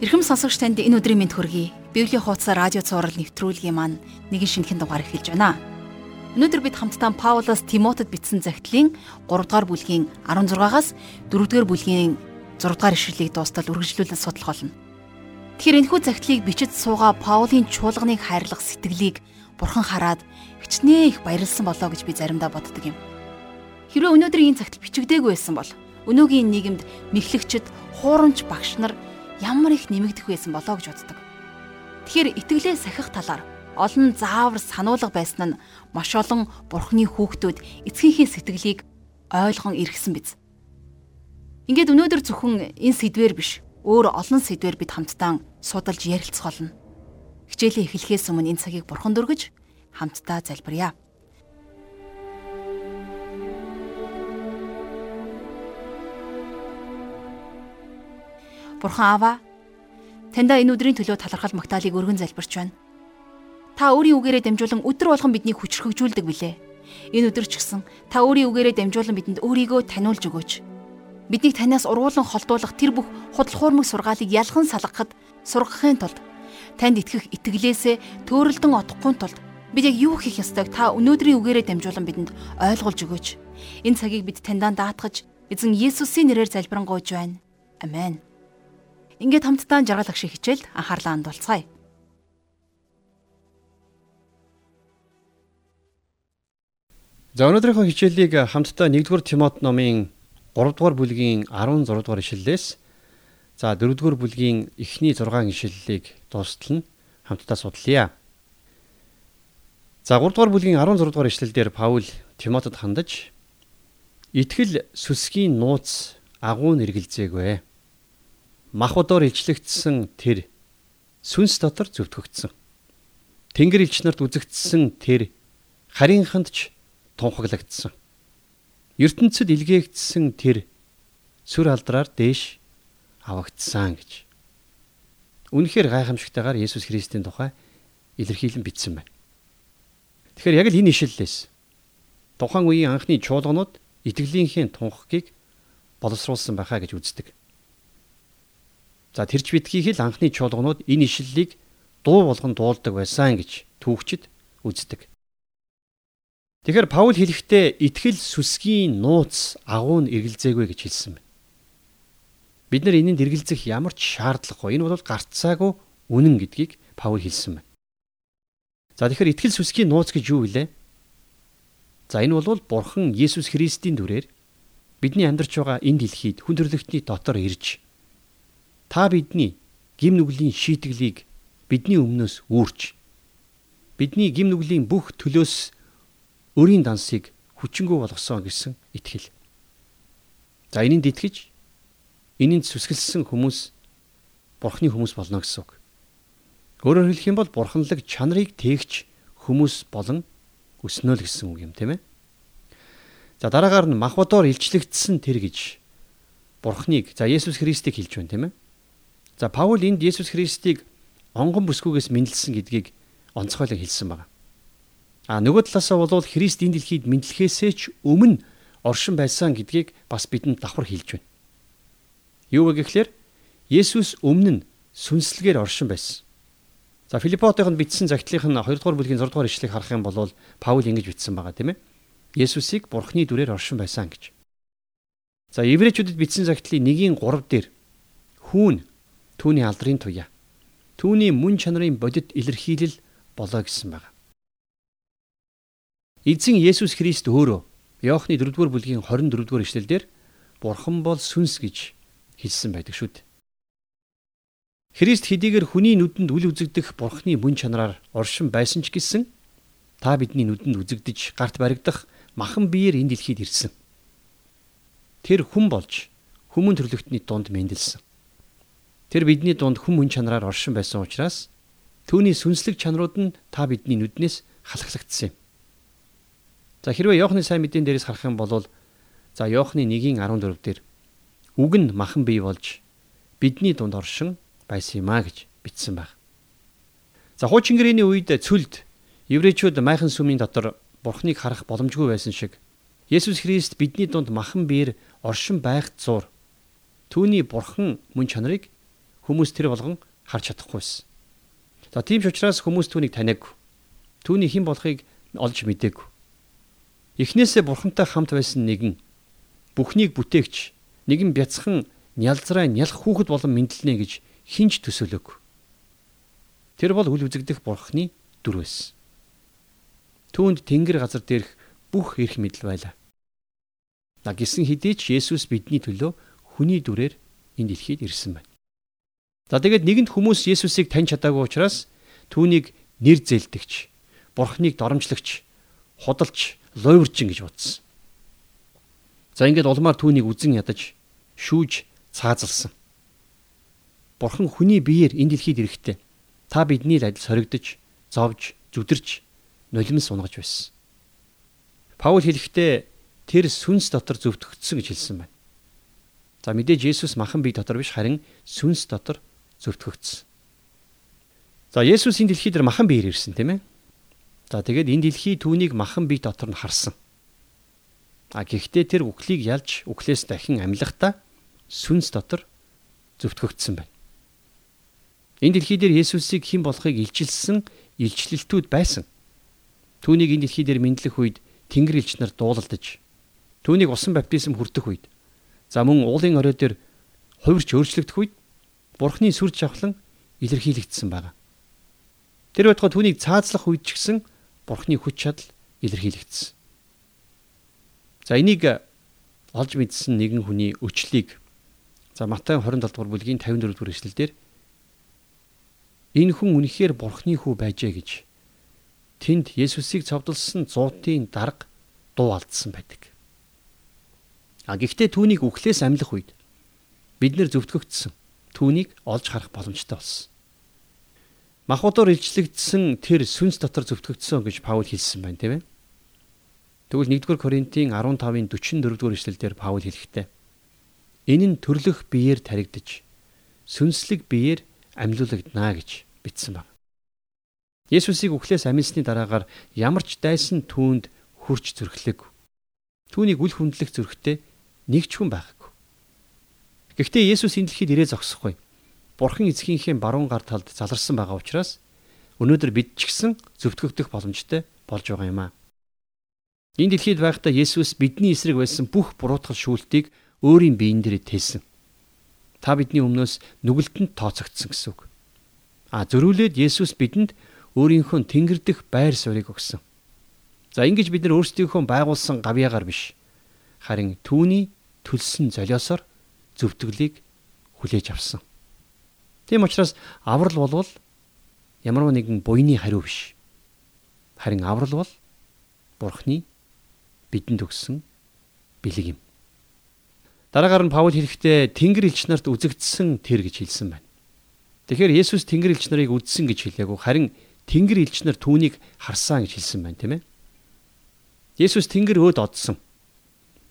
Ирхэм сонсогч танд энэ өдрийн мэнд хүргэе. Библийн хуудас радио цаураар нэвтрүүлгийн маань нэгэн шинэхэн дугаар эхэлж байна. Өнөөдөр бид хамтдаа Паулаас Тимотед бичсэн захидлын 3 дугаар бүлгийн 16-аас 4 дугаар бүлгийн 6 дугаар ишлэлийг дуустал үргэлжлүүлэн судлах болно. Тэгэхээр энэхүү захидлыг бичиж суугаа Паулийн чуулганыг хайрлах сэтгэлийг Бурхан хараад хичнээн их баярлсан болоо гэж би заримдаа боддог юм. Хэрвээ өнөөдөр энэ захидал бичигдээгүй байсан бол өнөөгийн нийгэмд мэхлэгчд, хуурамч багш нар ямар их нэмэгдэх байсан болоо гэж боддог. Тэгэхээр итгэлээ сахих талаар олон заавар сануулга байсан нь маш олон бурхны хүүхдүүд эцгийнхээ сэтгэлийг ойлгон иргсэн биз. Ингээд өнөөдөр зөвхөн энэ сэдвэр биш, өөр олон сэдвэр бид хамтдаа судалж ярилцах болно. Хичээлээ эхлэхээс өмнө энэ цагийг бурхан дүргэж хамтдаа залбирая. Бурхан Аава таньда энэ өдрийн төлөө талархал магтаалыг өргөн залбирч байна. Та өөрийн үгээрээ дамжуулан өдөр болгон биднийг хүчрхэгжүүлдэг билээ. Энэ өдөр ч гэсэн та өөрийн үгээрээ дамжуулан бидэнд өөрийгөө таниулж өгөөч. Биднийг танаас ургуулan холдуулах тэр бүх худал хуурмаг сургаалыг ялхан салгахад сургахын тулд танд итгэх итгэлээсээ төөрөлдөн одохгүй тулд бид яг юу хийх ёстойг та өнөөдрийн үгээрээ дамжуулан бидэнд ойлгуулж өгөөч. Энэ цагийг бид таньдаа даатгаж эзэн Есүсийн нэрээр залбирanгуйж байна. Амен. Ингээд хамтдаа жаргал агшиг хичээлд анхаарлаа хандуулцгаая. За өнөөдрийнхөө хичээлийг хамтдаа 1-р Тимот номын 3-р бүлгийн 16 дугаар ишлэлээс за 4-р бүлгийн эхний 6 ишлэлийг дуустал нь хамтдаа судлая. За 3-р бүлгийн 16 дугаар ишлэлдэр Паул Тимотед хандаж итгэл сүсгийн нууц агуун эргэлзээгүй мах удаар илчлэгдсэн тэр сүнс дотор зөвтгөгдсөн. Тэнгэр элч нарт үзэгдсэн тэр харийнханд ч тунхаглагдсан. ертөнцид илгээгдсэн тэр сүр алдраар дээш авагдсан гэж. Үнэхээр гайхамшигтайгаар Есүс Христийн тухай илэрхийлэн бичсэн байна. Тэгэхээр яг л энэ ишлэлээс тухайн үеийн анхны чуулганууд итгэлийнхээ тунхагийг боловсруулсан байхаа гэж үздэг. За тэрч битгийх л анхны чуулганууд энэ ишлэлийг дуу болгон дуулдаг байсан гэж түүхчид үздэг. Тэгэхээр Паул хэлэхдээ итгэл сүсгийн нууц агуун эргэлзээгүй гэж хэлсэн байна. Бид нар энэнд эргэлзэх ямар ч шаардлагагүй. Энэ бол гарцаагүй үнэн гэдгийг Паул хэлсэн байна. За тэгэхээр итгэл сүсгийн нууц гэж юу вэ? За энэ бол Бурхан Есүс Христийн дүрээр бидний амьдарч байгаа энэ дэлхийд хүн төрлөختний дотор ирж та бидний гим нүглийн шийтгэлийг бидний өмнөөс үүрч бидний гим нүглийн бүх төлөөс өрийн дансыг хүчингү болгосон гэсэн итгэл. За энэнд итгэж энэнд сүсгэлсэн хүмүүс бурхны хүмүүс болно гэсэн үг. Өөрөөр хэлэх юм бол бурханлаг чанарыг тээгч хүмүүс болон өснө л гэсэн үг юм тийм ээ. За дараагаар нь махбодоор илчлэгдсэн тэр гэж бурхныг за Есүс Христийг хэлж байна тийм ээ. За Паул энд Есүс Христийг онгон бүсгүйгээс мэдлсэн гэдгийг онцгойлон хэлсэн байна. А нөгөө талаасаа бол Христ энэ дэлхийд мэдлэхээсээ ч өмнө оршин байсан гэдгийг бас бидэнд давхар хэлж байна. Юу вэ гэхээр Есүс өмнө нь сүнслэгээр оршин байсан. За Филиппотойгонд бичсэн загтлынх нь 2 дугаар бүлгийн 6 дугаар ишлэгийг харах юм бол Паул ингэж бичсэн байгаа тийм ээ. Есүсийг Бурхны дүрээр оршин байсан гэж. За Еврейчүүдэд бичсэн загтлын 1-ийн 3 дээр хүүн түүний алдрын туяа. Түүний мөн чанарын бодит илэрхийлэл болоо гэсэн байна. Эзэн Есүс Христ өөрөө Иохны 4-р бүлгийн 24-р эшлэлдэр Бурхан бол сүнс гэж хэлсэн байдаг шүү дээ. Христ хэдийгээр хүний нүдэнд үл үзэгдэх Бурханы мөн чанараар оршин байсан ч гэсэн та бидний нүдэнд үзэгдэж гарт баригдах махан биеэр энэ дэлхийд ирсэн. Тэр хүн болж хүмүүн төрлөختний дунд мэндэлсэн. Тэр бидний дунд хүм мөн чанараар оршин байсан учраас түүний сүнслэг чанарууд нь та бидний нүднээс халахлагдсан юм. За хэрвээ Иохны сайн мэдээний дээрээс харах юм бол за Иохны 1:14 дээр үг нь махан бий болж бидний дунд оршин байсан юм а гэж бичсэн байна. За хуучин гэрээний үед цүлд еврейчүүд майхан сүмийн дотор бурхныг харах боломжгүй байсан шиг Есүс Христ бидний дунд махан биер оршин байх зур түүний бурхан мөн чанарыг хүмүүс тэр болгон харж чадахгүйсэн. За тийм ч учраас хүмүүс түүнийг таниагүй. Түүний хэн болохыг олж мэдээгүй. Эхнээсээ бурхантай хамт байсан нэгэн бүхнийг бүтээгч нэгэн бяцхан нялзраа нялх хүүхэд болон мэдлэнэ гэж хинж төсөөлөөг. Тэр бол үл үзэгдэх бурхны дүр байсан. Түүнд тэнгэр газар дээрх бүх эрх мэдэл байлаа. На гисэн хэдий ч Есүс бидний төлөө хүний дүрээр энэ дэлхийд ирсэн байна. За тэгээд нэгэнт хүмүүс Есүсийг таньж чадаагүй учраас түүнийг нэр зээлдэгч, бурхныг доромжлогч, худалч, лойврчин гэж бодсон. За ингээд улмаар түүнийг үзен ядаж, шүүж, цаазалсан. Бурхан хүний биеэр энэ дэлхийд ирэхдээ та бидний л адил соригдож, зовж, зүдэрч, нулимс унгаж байсан. Паул хэлэхдээ тэр сүнс дотор зөвтгөгдсөн гэж хэлсэн байна. За мэдээж Есүс махан бие дотор биш харин сүнс дотор зөвтгөгдсөн. За Есүс энэ дэлхий дээр махан биеэр ирсэн тийм ээ. За тэгээд энэ дэлхий түүнийг махан бие дотор нь харсан. А гэхдээ тэр үхлийг ялж үхлээс дахин амьлахдаа сүнс дотор зөвтгөгдсөн байна. Энэ дэлхий дээр Есүсийг хэн болохыг илчилсэн илчлэлтүүд байсан. Түүнийг энэ дэлхий дээр мэдлэх үед Тэнгэр элч нар дуулалдаж Түүнийг усан баптизм хүртэх үед за мөн уулын орой дээр хувирч өөрчлөгдөх үед Бурхны сүр жавхлан илэрхийлэгдсэн байна. Тэр байтугай түүнийг цаазлах үед ч гэсэн Бурхны хүч чадал илэрхийлэгдсэн. За энийг олж мэдсэн нэгэн хүний өчлийг за Матай 27 дугаар бүлгийн 54 дугаар эшлэлдэр энэ хүн үнэхээр Бурхны хүү байжээ гэж тэнд Есүсийг цовдлсон зуутын дарга дуу алдсан байдаг. А гэхдээ түүнийг үхлээс амьлах үед бид нэр зөвтгөгдсөн. Түүнийг олж харах боломжтой болсон. Махбодоор илчлэгдсэн тэр сүнс дотор зөвтгөгдсөн гэж Паул хэлсэн байна, тийм ээ. Тэгвэл 1-р Коринтын 15-ын 44-р эшлэлдэр Паул хэлэхдээ энэ нь төрлөх биеэр таригдж сүнслэг биеэр амьлуулагдана гэж бичсэн байна. Есүсийг үхлээс амьсны дараагаар ямар ч дайсан түүнд хурж зөрхлөг. Түүнийг үл хүндлэх зөрхтэй нэг ч хүн байхгүй. Гэхдээ Есүс энэ дэлхийд ирээ зогсохгүй. Бурхан эцгийнхээ баруун гар талд заларсан байгаа учраас өнөөдөр бид ч гэсэн зөвтгөгдөх боломжтой болж байгаа юм аа. Энэ дэлхийд байхдаа Есүс бидний эсрэг байсан бүх буруутгал шүүлтийг өөрийн биеийн дээр тээсэн. Та бидний өмнөөс нүгэлтэнд тооцогдсон гэсэн үг. А зөрүүлээд Есүс бидэнд өөрийнхөө тэнгэр дэх байр суурийг өгсөн. За ингэж бид нар өөрсдийнхөө байгуулсан гавьяагаар биш харин түүний төлсөн золиосоор зөвтгөлийг хүлээж авсан. Тийм учраас аврал болвол ямар нэгэн буйны хариу биш. Харин аврал бол Бурхны бидэнд өгсөн бэлэг юм. Дараагаар нь Паул хэлэхдээ Тэнгэр элч нарт үзэгдсэн тэр гэж хэлсэн байна. Тэгэхээр Есүс Тэнгэр элч нарыг үзсэн гэж хэлээгүй харин Тэнгэр элч нар түүнийг харсан гэж хэлсэн байна тийм ээ. Есүс Тэнгэр өөд одсон.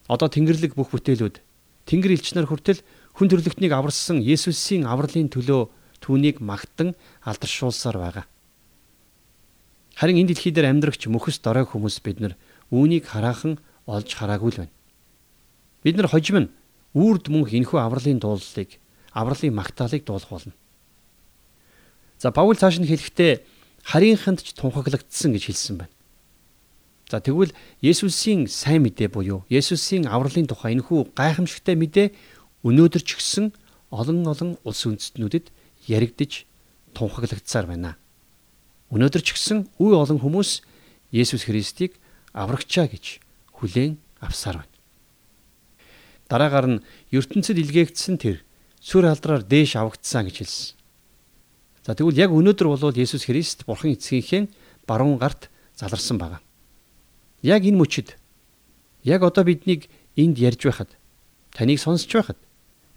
Одоо Тэнгэрлэг бүх бүтээлүүд Тэнгэр элч нар хүртэл хүн төрлөختнийг аварсан Есүсийн авралын төлөө түүнийг магтан алдаршуулсаар байгаа. Харин энэ дэлхий дээр амьдрагч мөхөс дорой хүмүүс бид нар үүнийг хараахан олж хараагүй л байна. Бид нар хожим нь үрд мөнх энхүү авралын дуулалыг, авралын магтаалыг дуулах болно. За Паул цааш нь хэлэхдээ харийнханд ч тунхаглагдсан гэж хэлсэн байна. За тэгвэл Есүсийн сайн мэдээ буюу Есүсийн авралын тухай энэхүү гайхамшигтай мэдээ өнөөдөр ч гэсэн олон олон улс үндэстнүүдэд яригдж тунхаглагдсаар байна. Өнөөдөр ч гэсэн үе олон хүмүүс Есүс Христийг аврагчаа гэж хүлээн авсаар байна. Дараагаар нь ертөнцид илгээгдсэн тэр сүр алдраар дээш авагдсан гэж хэлсэн. За тэгвэл яг өнөөдөр бол Есүс Христ Бурхан эцгийнхээ баруун гарт заларсан байна. Яг энэ мөчид яг одоо биднийг энд ярьж байхад таныг сонсож байхад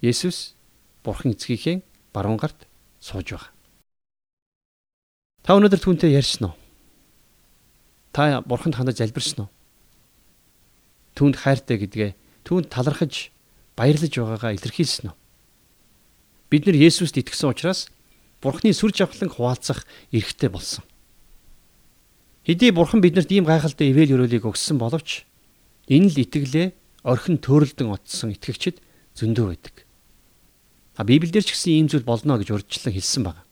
Есүс Бурхан эцгийнхээ баруун гарт сууж байгаа. Та өнөөдөр түүнтэй ярьсан уу? Та Бурханд хандаж залбирсан уу? Түүнд хайртай гэдгээ түүнд талархаж баярлаж байгаагаа илэрхийлсэн үү? Бид нар Есүст итгэсэн учраас Бурхны сүр жавхлан хуваалцах эрхтэй болсон. Хэдий бурхан бидэнд ийм гайхалтай ивэл өрөөлийг өгсөн боловч энэ л итгэлээ орхин төөрөлдөн отсон итгэгчид зөндөө байдаг. А Библиэлд ч гэсэн ийм зүйл болно гэж урьдчилан хэлсэн байна.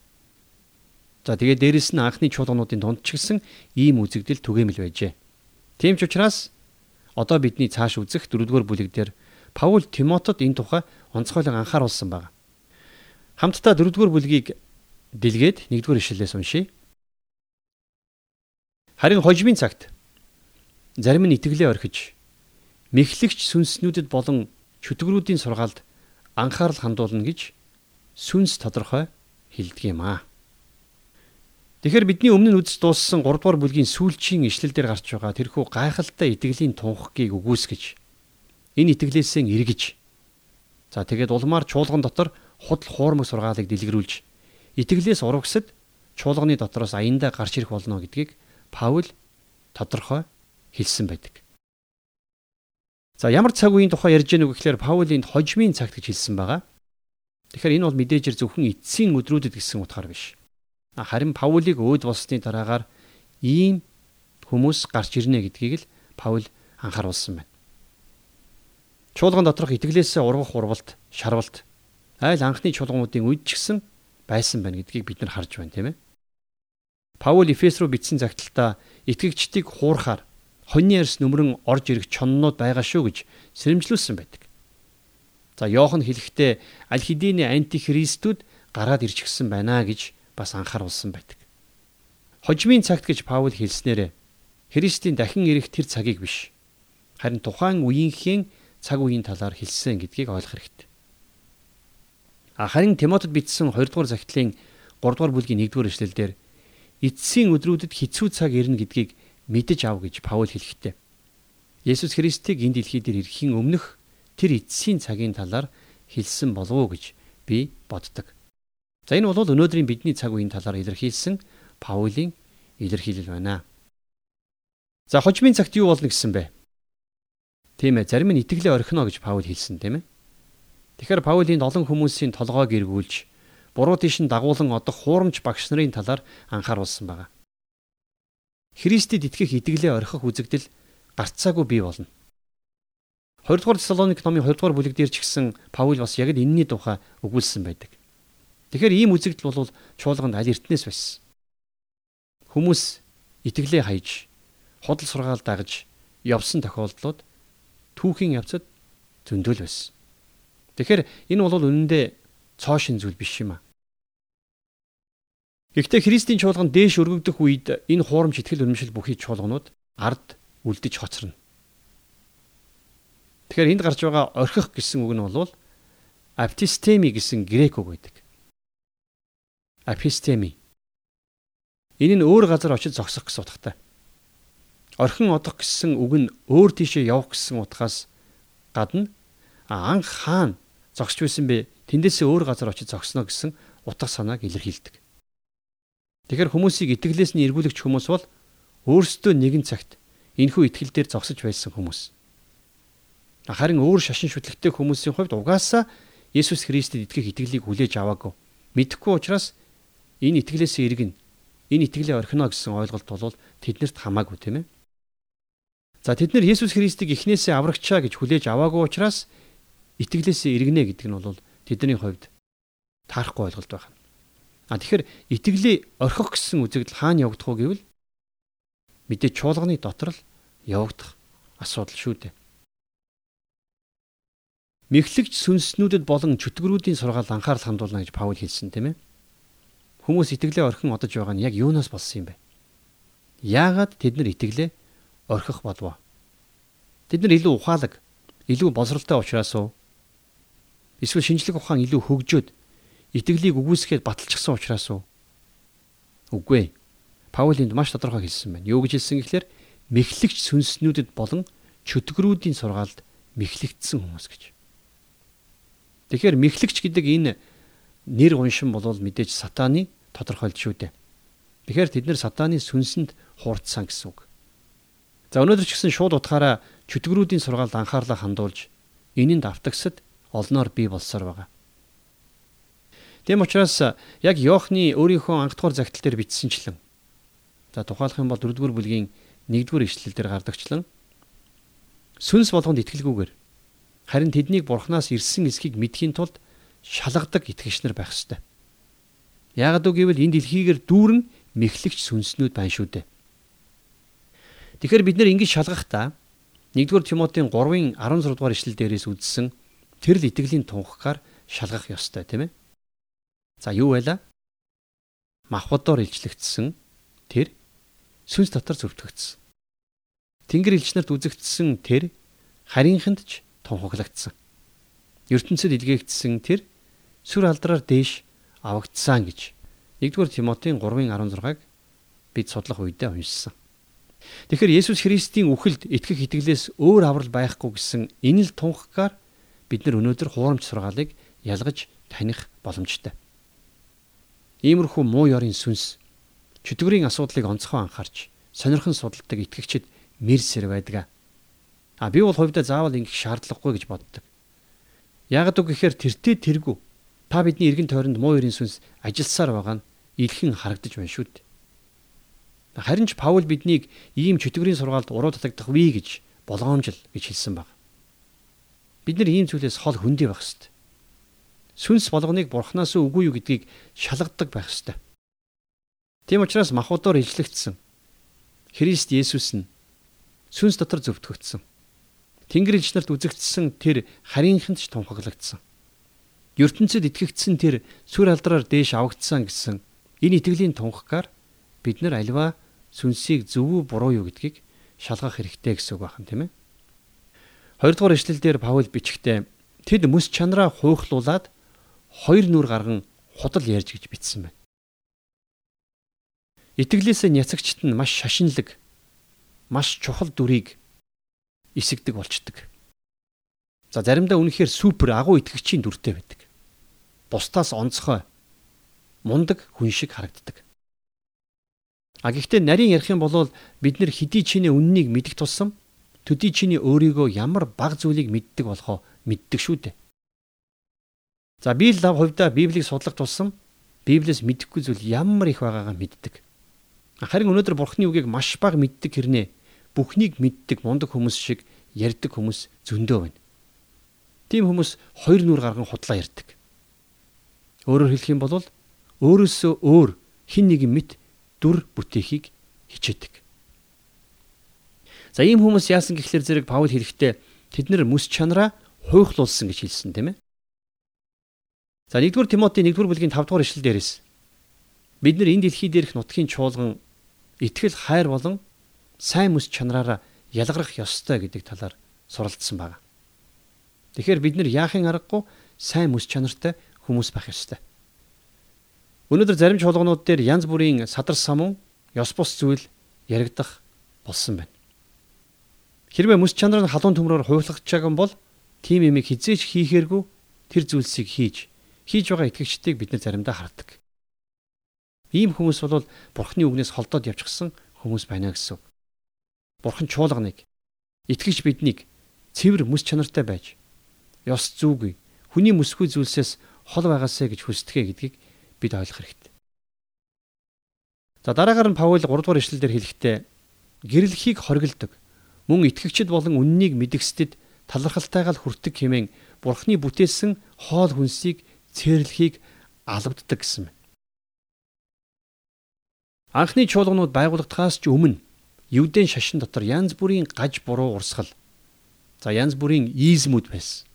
За тэгээд дээрэс нь анхны чуулгануудын дунд ч гэсэн ийм үзэгдэл түгээмэл байжээ. Тийм ч учраас одоо бидний цааш үзэх дөрөвдүгээр бүлэг дээр Паул Тимотод энэ тухай онцгойлон анхааруулсан байна. Хамтдаа дөрөвдүгээр бүлгийг дэлгээд нэгдүгээр ишлэлээс уншийе. Харин хожимын цагт зарим нь итгэлээ орхиж мэхлэгч сүнснүүдэд болон чөтгөрүүдийн сургаалд анхаарал хандуулна гэж сүнс тодорхой хэлдэг юм аа. Тэгэхээр бидний өмнө нь үзэж дууссан 3 дугаар бүлгийн сүүлчийн ишлэл дээр гарч байгаа тэрхүү гайхалтай итгэлийн тунхагийг үгүйсгэж энэ итгэлээсээ эргэж за тэгээд улмаар чуулган дотор худал хуурмаг сургаалыг дэлгэрүүлж итгэлээс урагсад чуулганы дотроос аяндаа гарч ирэх болно гэдгийг Паул тодорхой хэлсэн байдаг. За ямар цаг үеийн тухай ярьж гэнэ үг гэхээр Паул энд хожмын цагт гэж хэлсэн байгаа. Тэгэхээр энэ бол мэдээжэр зөвхөн эцсийн өдрүүдэд гэсэн утгаар биш. Харин Паулийг өөд болсны дараагаар ийм хүмүүс гарч ирнэ гэдгийг л Паул анхааруулсан байна. Чуулган доторх итгэлээсээ ургах урвалт, шарвалт айл анхны чуулгануудын үед ч гэсэн байсан байна гэдгийг бид нар харж байна тийм ээ. Паул Эфес руу бичсэн загталтаа итгэгчдийг хуурахаар хоньны ярс нүмрэн орж ирэх чоннууд байгаа шүү гэж сэрэмжлүүлсэн байдаг. За Йохан хэлэхдээ аль хэдийн антихристүүд гараад ирж гисэн байна гэж бас анхааруулсан байдаг. Хожимын цагт гэж Паул хэлснээр Христийн дахин ирэх тэр цагийг биш. Харин тухайн үеийнхээ цаг үеийн талаар хэлсэн гэдгийг ойлгох хэрэгтэй. А харин Тимотед бичсэн 2 дугаар захидлын 3 дугаар бүлгийн 1 дугаар эшлэлдэр эцсийн өдрүүдэд хэцүү цаг ирнэ гэдгийг мэдэж ав гэж Паул хэлэхдээ Есүс Христийг энэ дэлхий дээр ирэхийн өмнөх тэр эцсийн цагийн талаар хэлсэн болов уу гэж би боддог. За энэ бол өнөөдрийн бидний цаг үеийн талаар илэрхийлсэн Паулийн илэрхийлэл байна. За хожмын цагт юу болно гэсэн бэ? Тийм ээ, зарим нь итгэлээ орхино гэж Паул хэлсэн тийм ээ. Тэгэхээр Паулийн олон хүмүүсийн толгойг эргүүлж буруу тийш нь дагуулan одох хуурамч багш нарын талаар анхааруулсан байна. Христэд итгэх итгэлээ орхих үзэгдэл гарцаагүй бий болно. 2 дугаар Тесалоник номын 2 дугаар бүлэг дээр ч гэсэн Паул бас яг л энэний тухай өгүүлсэн байдаг. Тэгэхээр ийм үзэгдэл бол чуулганд аль эртнээс байсан. Хүмүүс итгэлээ хайж, худал сургаал дагаж явсан тохиолдлууд түүхийн явцад зөндөөл байсан. Тэгэхээр энэ бол үнэндээ цоо шин зүйл биш юм аа. Гэхдээ Христийн чуулганд дээш өргөгдөх үед энэ хуурамч итгэл үнэмшил бүхий чуулганууд ард үлдэж хоцорно. Тэгэхээр энд гарч байгаа орхих гэсэн үг нь бол аптистеми гэсэн грек үг байдаг апистеми. Энэ нь өөр газар очиж зогсох гэсэн утгатай. Орхин одох гэсэн үг нь өөр тийшээ явах гэсэн утгаас гадна анх хаана зогсч байсан бэ? Тэндээсээ өөр газар очиж зогсно гэсэн утга санааг илэрхийлдэг. Тэгэхээр хүмүүсийг итгэлээс нь эргүүлэгч хүмүүс бол өөрсдөө нэгэн цагт энэхүү итгэл дээр зогсож байсан хүмүүс. Харин өөр шашин шүтлэгтэй хүмүүсийн хувьд угаасаа Есүс Христэд итгэх итгэлийг хүлээж аваагүй. Мэдхгүй учраас энэ итгэлээс иргэн энэ итгэлээ орхино гэсэн ойлголт бол тэднэрт хамаагүй тийм ээ. За тэд нар Есүс Христийг эхнээсээ аврагчаа гэж хүлээж аваагүй учраас итгэлээсээ иргэнэ гэдэг нь бол тэдний хувьд таарахгүй ойлголт байна. А тэгэхээр итгэлээ орхих гэсэн үзэгдэл хаана явагдах вэ гэвэл мэдээ чуулганы дотор л явагдах асуудал шүү дээ. Мэхлэгч сүнснүүдэд болон чөтгөрүүдийн сургаал анхаарал хандуулна гэж Паул хэлсэн тийм ээ. Хүмүүс итгэлээ орхин одож байгаа нь яг юунаас болсон юм бэ? Яагаад тэд нар итгэлээ орхих болов? Тэд нар илүү ухаалаг, илүү боловсралтай учраас уу? Эсвэл шинжлэх ухаан илүү хөгжөөд итгэлийг үгүйсгээд баталчихсан учраас уу? Үгүй. Паул энд маш тодорхой хэлсэн байна. Юу гэж хэлсэн гэхээр мэхлэгч сүнснүүдэд болон чөтгөрүүдийн сургаалд мэхлэгдсэн хүмүүс гэж. Тэгэхээр мэхлэгч гэдэг энэ нэр уншин бол мэдээж сатааны тодорхойлж шүү дээ. Тэгэхээр тэд нэр сатааны сүнсэнд хуурдсан гэсэн үг. За өнөөдөр ч гэсэн шууд утгаараа чөтгөрүүдийн сургаалд анхаарлаа хандуулж энэнд автагсад олноор бий болсоор байгаа. Тэм учраас яг Йоохны өөрийнхөө анх дугаар загтал дээр бичсэнчлэн за тухайлах юм бол 4-р бүлгийн 1-р ишлэл дээр гардагчлан сүнс болгонд итгэлгүйгээр харин тэднийг бурхнаас ирсэн эсхийг мэдхийн тулд шалгадаг итгэгч нар байх ёстой. Яагад үгэвэл энэ дэлхийгээр дүүрэн мэхлэгч сүнснүүд байна шүү дээ. Тэгэхээр бид нар ингэж шалгахдаа 1-р Тимотийн 3-ын 16 дугаар ишлэл дээрээс үзсэн тэр л итгэлийн тунхагаар шалгах ёстой тийм ээ. За юу байла? Махбодоор илчлэгдсэн тэр сүнс дотор зөвтгөгдсөн. Тэнгэр элчнэрт үзэгдсэн тэр харийнханд ч тунхаглагдсан. ертөнцид илгээгдсэн тэр сүр алдраар дээш авагдсан гэж 1-р Тимотийн 3:16-г бид судлах үедээ уншсан. Тэгэхээр Есүс Христийн үхэлд итгэх итгэлээс өөр аврал байхгүй гэсэн энэ л тунхагаар бид нар өнөөдөр хуурамч сургаалыг ялгаж таних боломжтой. Иймэрхүү муу ёрийн сүнс чөтгөрийн асуудлыг онцгой анхаарч сонирхон судалдаг итгэгчид мэрсэр байдаг. А би бол хувьдаа заавал ингэх шаардлагагүй гэж боддог. Яг үг гэхээр тэртээ тэргүй та бидний эргэн тойронд муу ёрийн сүнс ажилласаар байгаа нь илхэн харагдаж байна шүү дээ. Харин ч Паул биднийг ийм чөтгөрийн сургаалд уруу татагдах вэ гэж болгоомжл гэж хэлсэн баг. Бид нар ийм зүйлээс хол хөндий байх ёстой сүнс болгоныг бурхнаас үгүй юу гэдгийг шалгадаг байх ёстой. Тийм учраас махбодоор илчлэгдсэн Христ Есүс нь сүнс дотор зөвтгөгдсөн. Тэнгэр нарт үзэгдсэн тэр харийнханд ч тунхаглагдсан. ертөнцид итгэгдсэн тэр сүр алдраар дээш авагдсан гэсэн энэ итгэлийн тунхагаар бид нар альва сүнсийг зөв үү буруу юу гэдгийг шалгах хэрэгтэй гэсэн үг байна тийм ээ. Хоёрдугаар эшлэлдэр Паул бичгтээ тэд мэс чанараа хуйхлуулад хоёр нүр гарган худал ярьж гэж бичсэн байна. Итгэлээсээ няцагчт нь маш шашинлаг, маш чухал дүрийг эсэгдэг болчдөг. За заримдаа үнэхээр супер агуу итгэгчийн дүртэй байдаг. Бусдаас онцгой, мундаг хүн шиг харагддаг. А гэхдээ нарийн ярих юм бол бид нар хэдий чиний үннийг мэдэх тусам төдий чиний өөрийгөө ямар баг зүйлийг мэддэг болохоо мэддэг шүү дээ. За би л лав хувьдаа Библийг судлах тусам Библиэс мэдэхгүй зүйл ямар их байгаагаа мэддэг. Харин өнөөдөр Бурхны үгийг маш бага мэддэг хэрнээ бүхнийг мэддэг мундаг хүмүүс шиг ярьдаг хүмүүс зөндөө байна. Тийм хүмүүс хоёр нүур гарган худлаа ярьдаг. Өөрөөр хэлэх юм бол өөрөөсөө өөр хин нэгэн мэт дүр бүтээхийг хичээдэг. За ийм хүмүүс яасан гэхлээр зэрэг Паул хэлэхдээ тэд нэр мэс чанараа хуйхлуулсан гэж хэлсэн тийм ээ. За 1-р Тимоти 1-р бүлгийн 5-р ишлэл дээрээс бид нар энэ дэлхий дээрх нутгийн чуулган итгэл хайр болон сайн мэс чанараараа ялгарах ёстой гэдэг талаар суралцсан байна. Тэгэхээр бид нар яахын аргагүй сайн мэс чанартай хүмүүс байх ёстой. Өнөөдөр зарим чуулганууд дээр янз бүрийн садар самун, ёс бус зүйл яригдах болсон байна. Хэрвээ мэс чанар нь халуун төмрөөр чаг юм бол тийм юмыг хизээч хийхээргүй тэр зүйлсийг хийж хийж байгаа итгэгчдийг бид нар заримдаа хардаг. Ийм хүмүүс бол Бурхны үгнээс холдоод явчихсан хүмүүс байна гэсэн. Бурхан чуулганыг итгэж биднийг цэвэр мэс чанартай байж ёс зүйгүй хүний мэсгүй зүйлсээс хол байгаасэ гэж хүсдэгэ гэдгийг бид ойлгох хэрэгтэй. За дараагаар нь Паул 3 дугаар ишлэлдэр хэлэхдээ гэрэлхийг хоригддаг мөн итгэгчд болон үннийг мэдгэстэд талархалтайгаар хүртэг хэмээн Бурхны бүтээсэн хоол хүнсийг цээрлэхийг алавддаг гэсэн байна. Анхны чуулганууд байгуулагдахаас ч өмнө Евдэн шашин дотор янз бүрийн гаж буруу урсгал за янз бүрийн ийзмүүд байсан.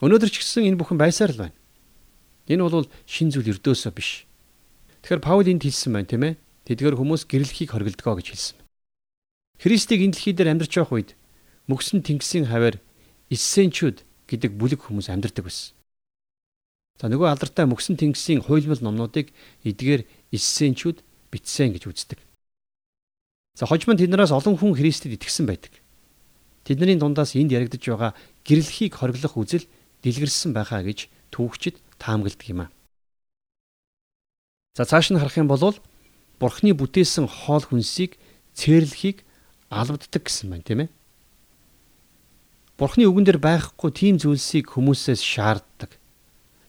Өнөөдөр ч гэсэн энэ бүхэн байсаар л байна. Энэ бол шин зүйл өрдөөсөө биш. Тэгэхээр Паул энд хэлсэн байна тийм ээ. Тэдгээр хүмүүс гэрэлхийг хоригдгоо гэж хэлсэн. Христийг энэ дэлхий дээр амьдарч явах үед мөксөн тэнгисийн хавар эссенчүүд гэдэг бүлэг хүмүүс амьдардаг байсан. За нөгөө алдартай мөксөн тэнгисийн хуйлмал номнуудыг эдгээр эссенчүүд бичсэн гэж үздэг. За хожим нь тэднээс олон хүн Христэд итгэсэн байдаг. Тэдний дундаас энд яригдж байгаа гэрэлхийг хориглох үзэл дэлгэрсэн байхаа гэж түүхчид таамагладаг юм а. За цааш нь харах юм бол Бурхны бүтээсэн хоол хүнсийг цээрлэхийг албаддаг гэсэн байна тийм ээ. Бурхны үгэн дээр байхгүй тийм зүйлсийг хүмүүсээс шаарддаг.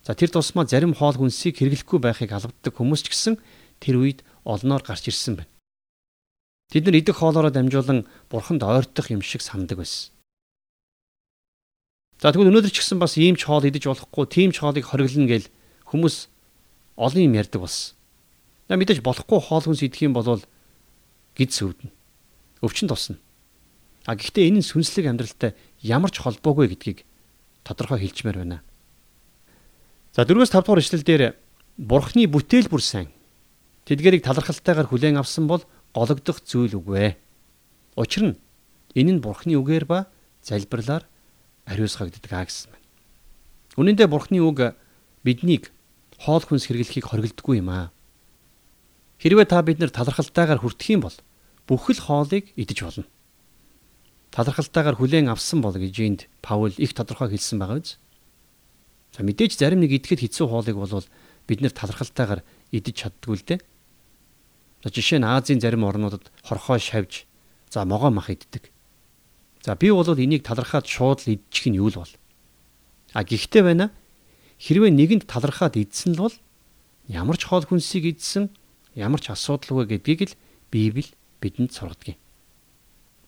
За тэр тусмаа зарим хоол хүнсийг хэрэглэхгүй байхыг албаддаг хүмүүс ч гэсэн тэр үед олноор гарч ирсэн байна. Тэд нар идэх хоолоороо дамжуулан бурханд ойртох юм шиг сандаг байсан. За тэгвэл өнөөдөр ч гэсэн бас ийм ч хоол идэж болохгүй, тийм ч хоолыг хориглоно гэл хүмүүс олон юм ярьдаг болсон. За мэдээж болохгүй хоол хүнс идэх юм бол гид сөвдөн. Өвчин тусна. А гэхдээ энэ нь сүнслэг амьдралтай ямар ч холбоогүй гэдгийг тодорхой хэлжмээр байна. За 4-5 дугаар ишлэл дээр Бурхны бүтээл бүр сайн. Тэдгэрийг талархалтайгаар хүлээн авсан бол гологдох зүйл үгүй. Учир нь энэ нь Бурхны үгээр ба залбирлаар ариусгагддаг аа гэсэн байна. Үнэн дээр Бурхны үг биднийг хоол хүнс хэрэглэхийг хориглодгүй юм аа. Хэрвээ та бид нар талархалтайгаар хүртэх юм бол бүх л хоолыг идэж болно. Талархалтайгаар хүлээн авсан бол гэж энд Паул их тодорхой хэлсэн байгаа биз? За мэдээж зарим нэг идэхэд хэцүү хоолыг бол бид нэр талархалтайгаар идэж чаддгүй л дээ. За жишээ нь Азийн зарим орнуудад хорхоо шавж за могоо мах иддэг. За би бол энийг талархаад шууд л идчих нь юу л бол. А гэхдээ байна хэрвээ нэгэнд талархаад идсэн л бол ямар ч хоол хүнсийг идсэн ямар ч асуудалгүй гэдгийг л Библи бидэнд сургадаг юм.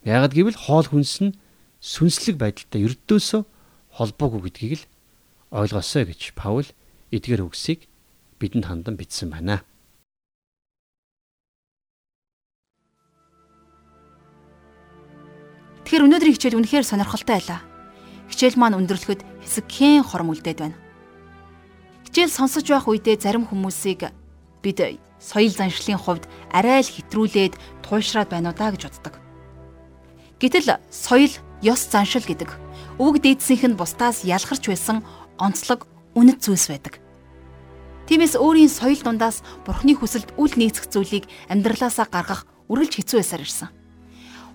Ягд гэвэл хоол хүнс нь сүнслэг байдалтай ердөөсөө холбоогүй гэдгийг л ойлгосоо гэж Паул эдгээр үгсийг бидэнд хандан бичсэн байна. Тэгэхээр өнөөдрийн хичээл үнэхээр сонирхолтой байлаа. Хичээл маань өндөрлөхөд хэсэгхэн хором үлдээд байна. Хичээл сонсож байх үедээ зарим хүмүүсийг бид соёл заншлын хувьд арай л хэтрүүлээд туушраад байна уу да гэж боддог. Гэтэл соёл ёс заншил гэдэг үг дээдсийнх нь бусдаас ялгарч байсан онцлог үнэт зүйлс байдаг. Тиймээс өөрийн соёл дундаас бурхны хүсэлд үл нийцэх зүйлийг амьдралаасаа гаргах үргэлж хэцүү байсаар ирсэн.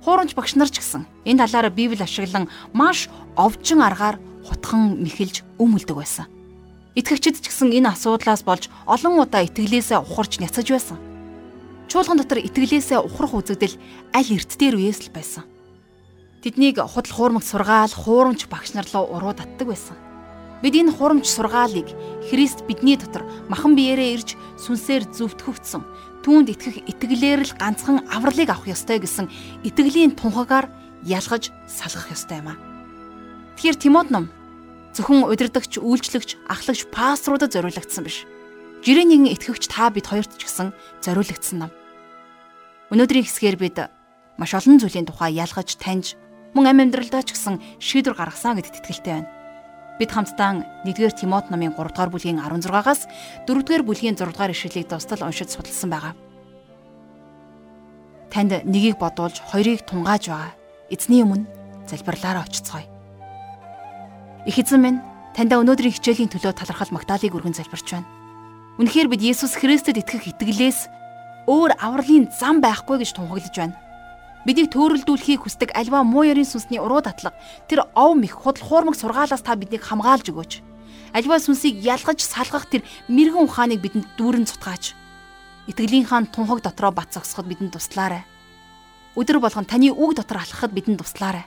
Хуурамч багш нар ч гэсэн энэ талаараа Библи ашиглан маш овжин аргаар хутхан мэхэлж өмөлдөг байсан. Итгэгчид ч гэсэн энэ асуудлаас болж олон удаа итгэлээсээ ухарч няцаж байсан. Чуулган дотор итгэлээсээ ухрах үзэгдэл аль эрт дээр үеэс л байсан. Тэднийг худал хуурмагт сургаал хуурамч багш нар руу уруу татдаг байсан. Бид энэ хурамч сургаалыг Христ бидний дотор махан биеэрээ ирж сүнсээр зөвтгөгдсөн түүнд итгэх итгэлээр л ганцхан авралыг авах ёстой гэсэн итгэлийн тунхагаар ялгаж салгах ёстой юм а. Тэгэхээр Тимот ном зөвхөн удирдахч, үйлчлэгч, ахлагч, пасторудад зориулагдсан биш. Жирийн нэгэн итгэгч та бид хоёрт ч гэсэн зориулагдсан ном. Өнөөдрийн хэсгээр бид маш олон зүйлийн тухай ялгаж таньж мөн амь амьдралдаа ч гэсэн шийдвэр гаргасан гэдэгт итгэлтэй байна. Бид хамтдаа 1-р Тимот номын 3-р бүлгийн 16-аас 4-р бүлгийн 6-р ишлэлийг тусдал уншиж судалсан байгаа. Танд нэгийг бодуулж хоёрыг тунгааж байгаа. Эзний өмнө залбирлаараа очицгоё. Их эзэн минь, таньда өнөөдрийн хичээлийн төлөө талархал магтаалыг өргөн залбирч байна. Үнэхээр бид Есүс Христэд итгэх итгэлээс өөр авралын зам байхгүй гэж тунхаглаж байна. Бидийг төөрөлдүүлэхийг хүсдэг альва муу ёрийн сүнсний уруу татлага тэр ов мэх худал хуурмаг сургаалаас та биднийг хамгаалж өгөөч. Альва сүнсийг ялгаж салгах тэр мэрэгэн ухааныг бидэнд дүүрэн цутгаач. Итгэлийнхаа тунхаг дотроо бат зогсоход бидэнд туслаарай. Өдөр болгон таны үг дотор алхахад бидэнд туслаарай.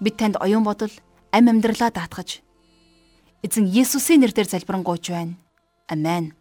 Бид танд оюун бодол, ам амьдралаа даатгаж эзэн Есүсийн нэрээр залбирanгуйч байна. Амен.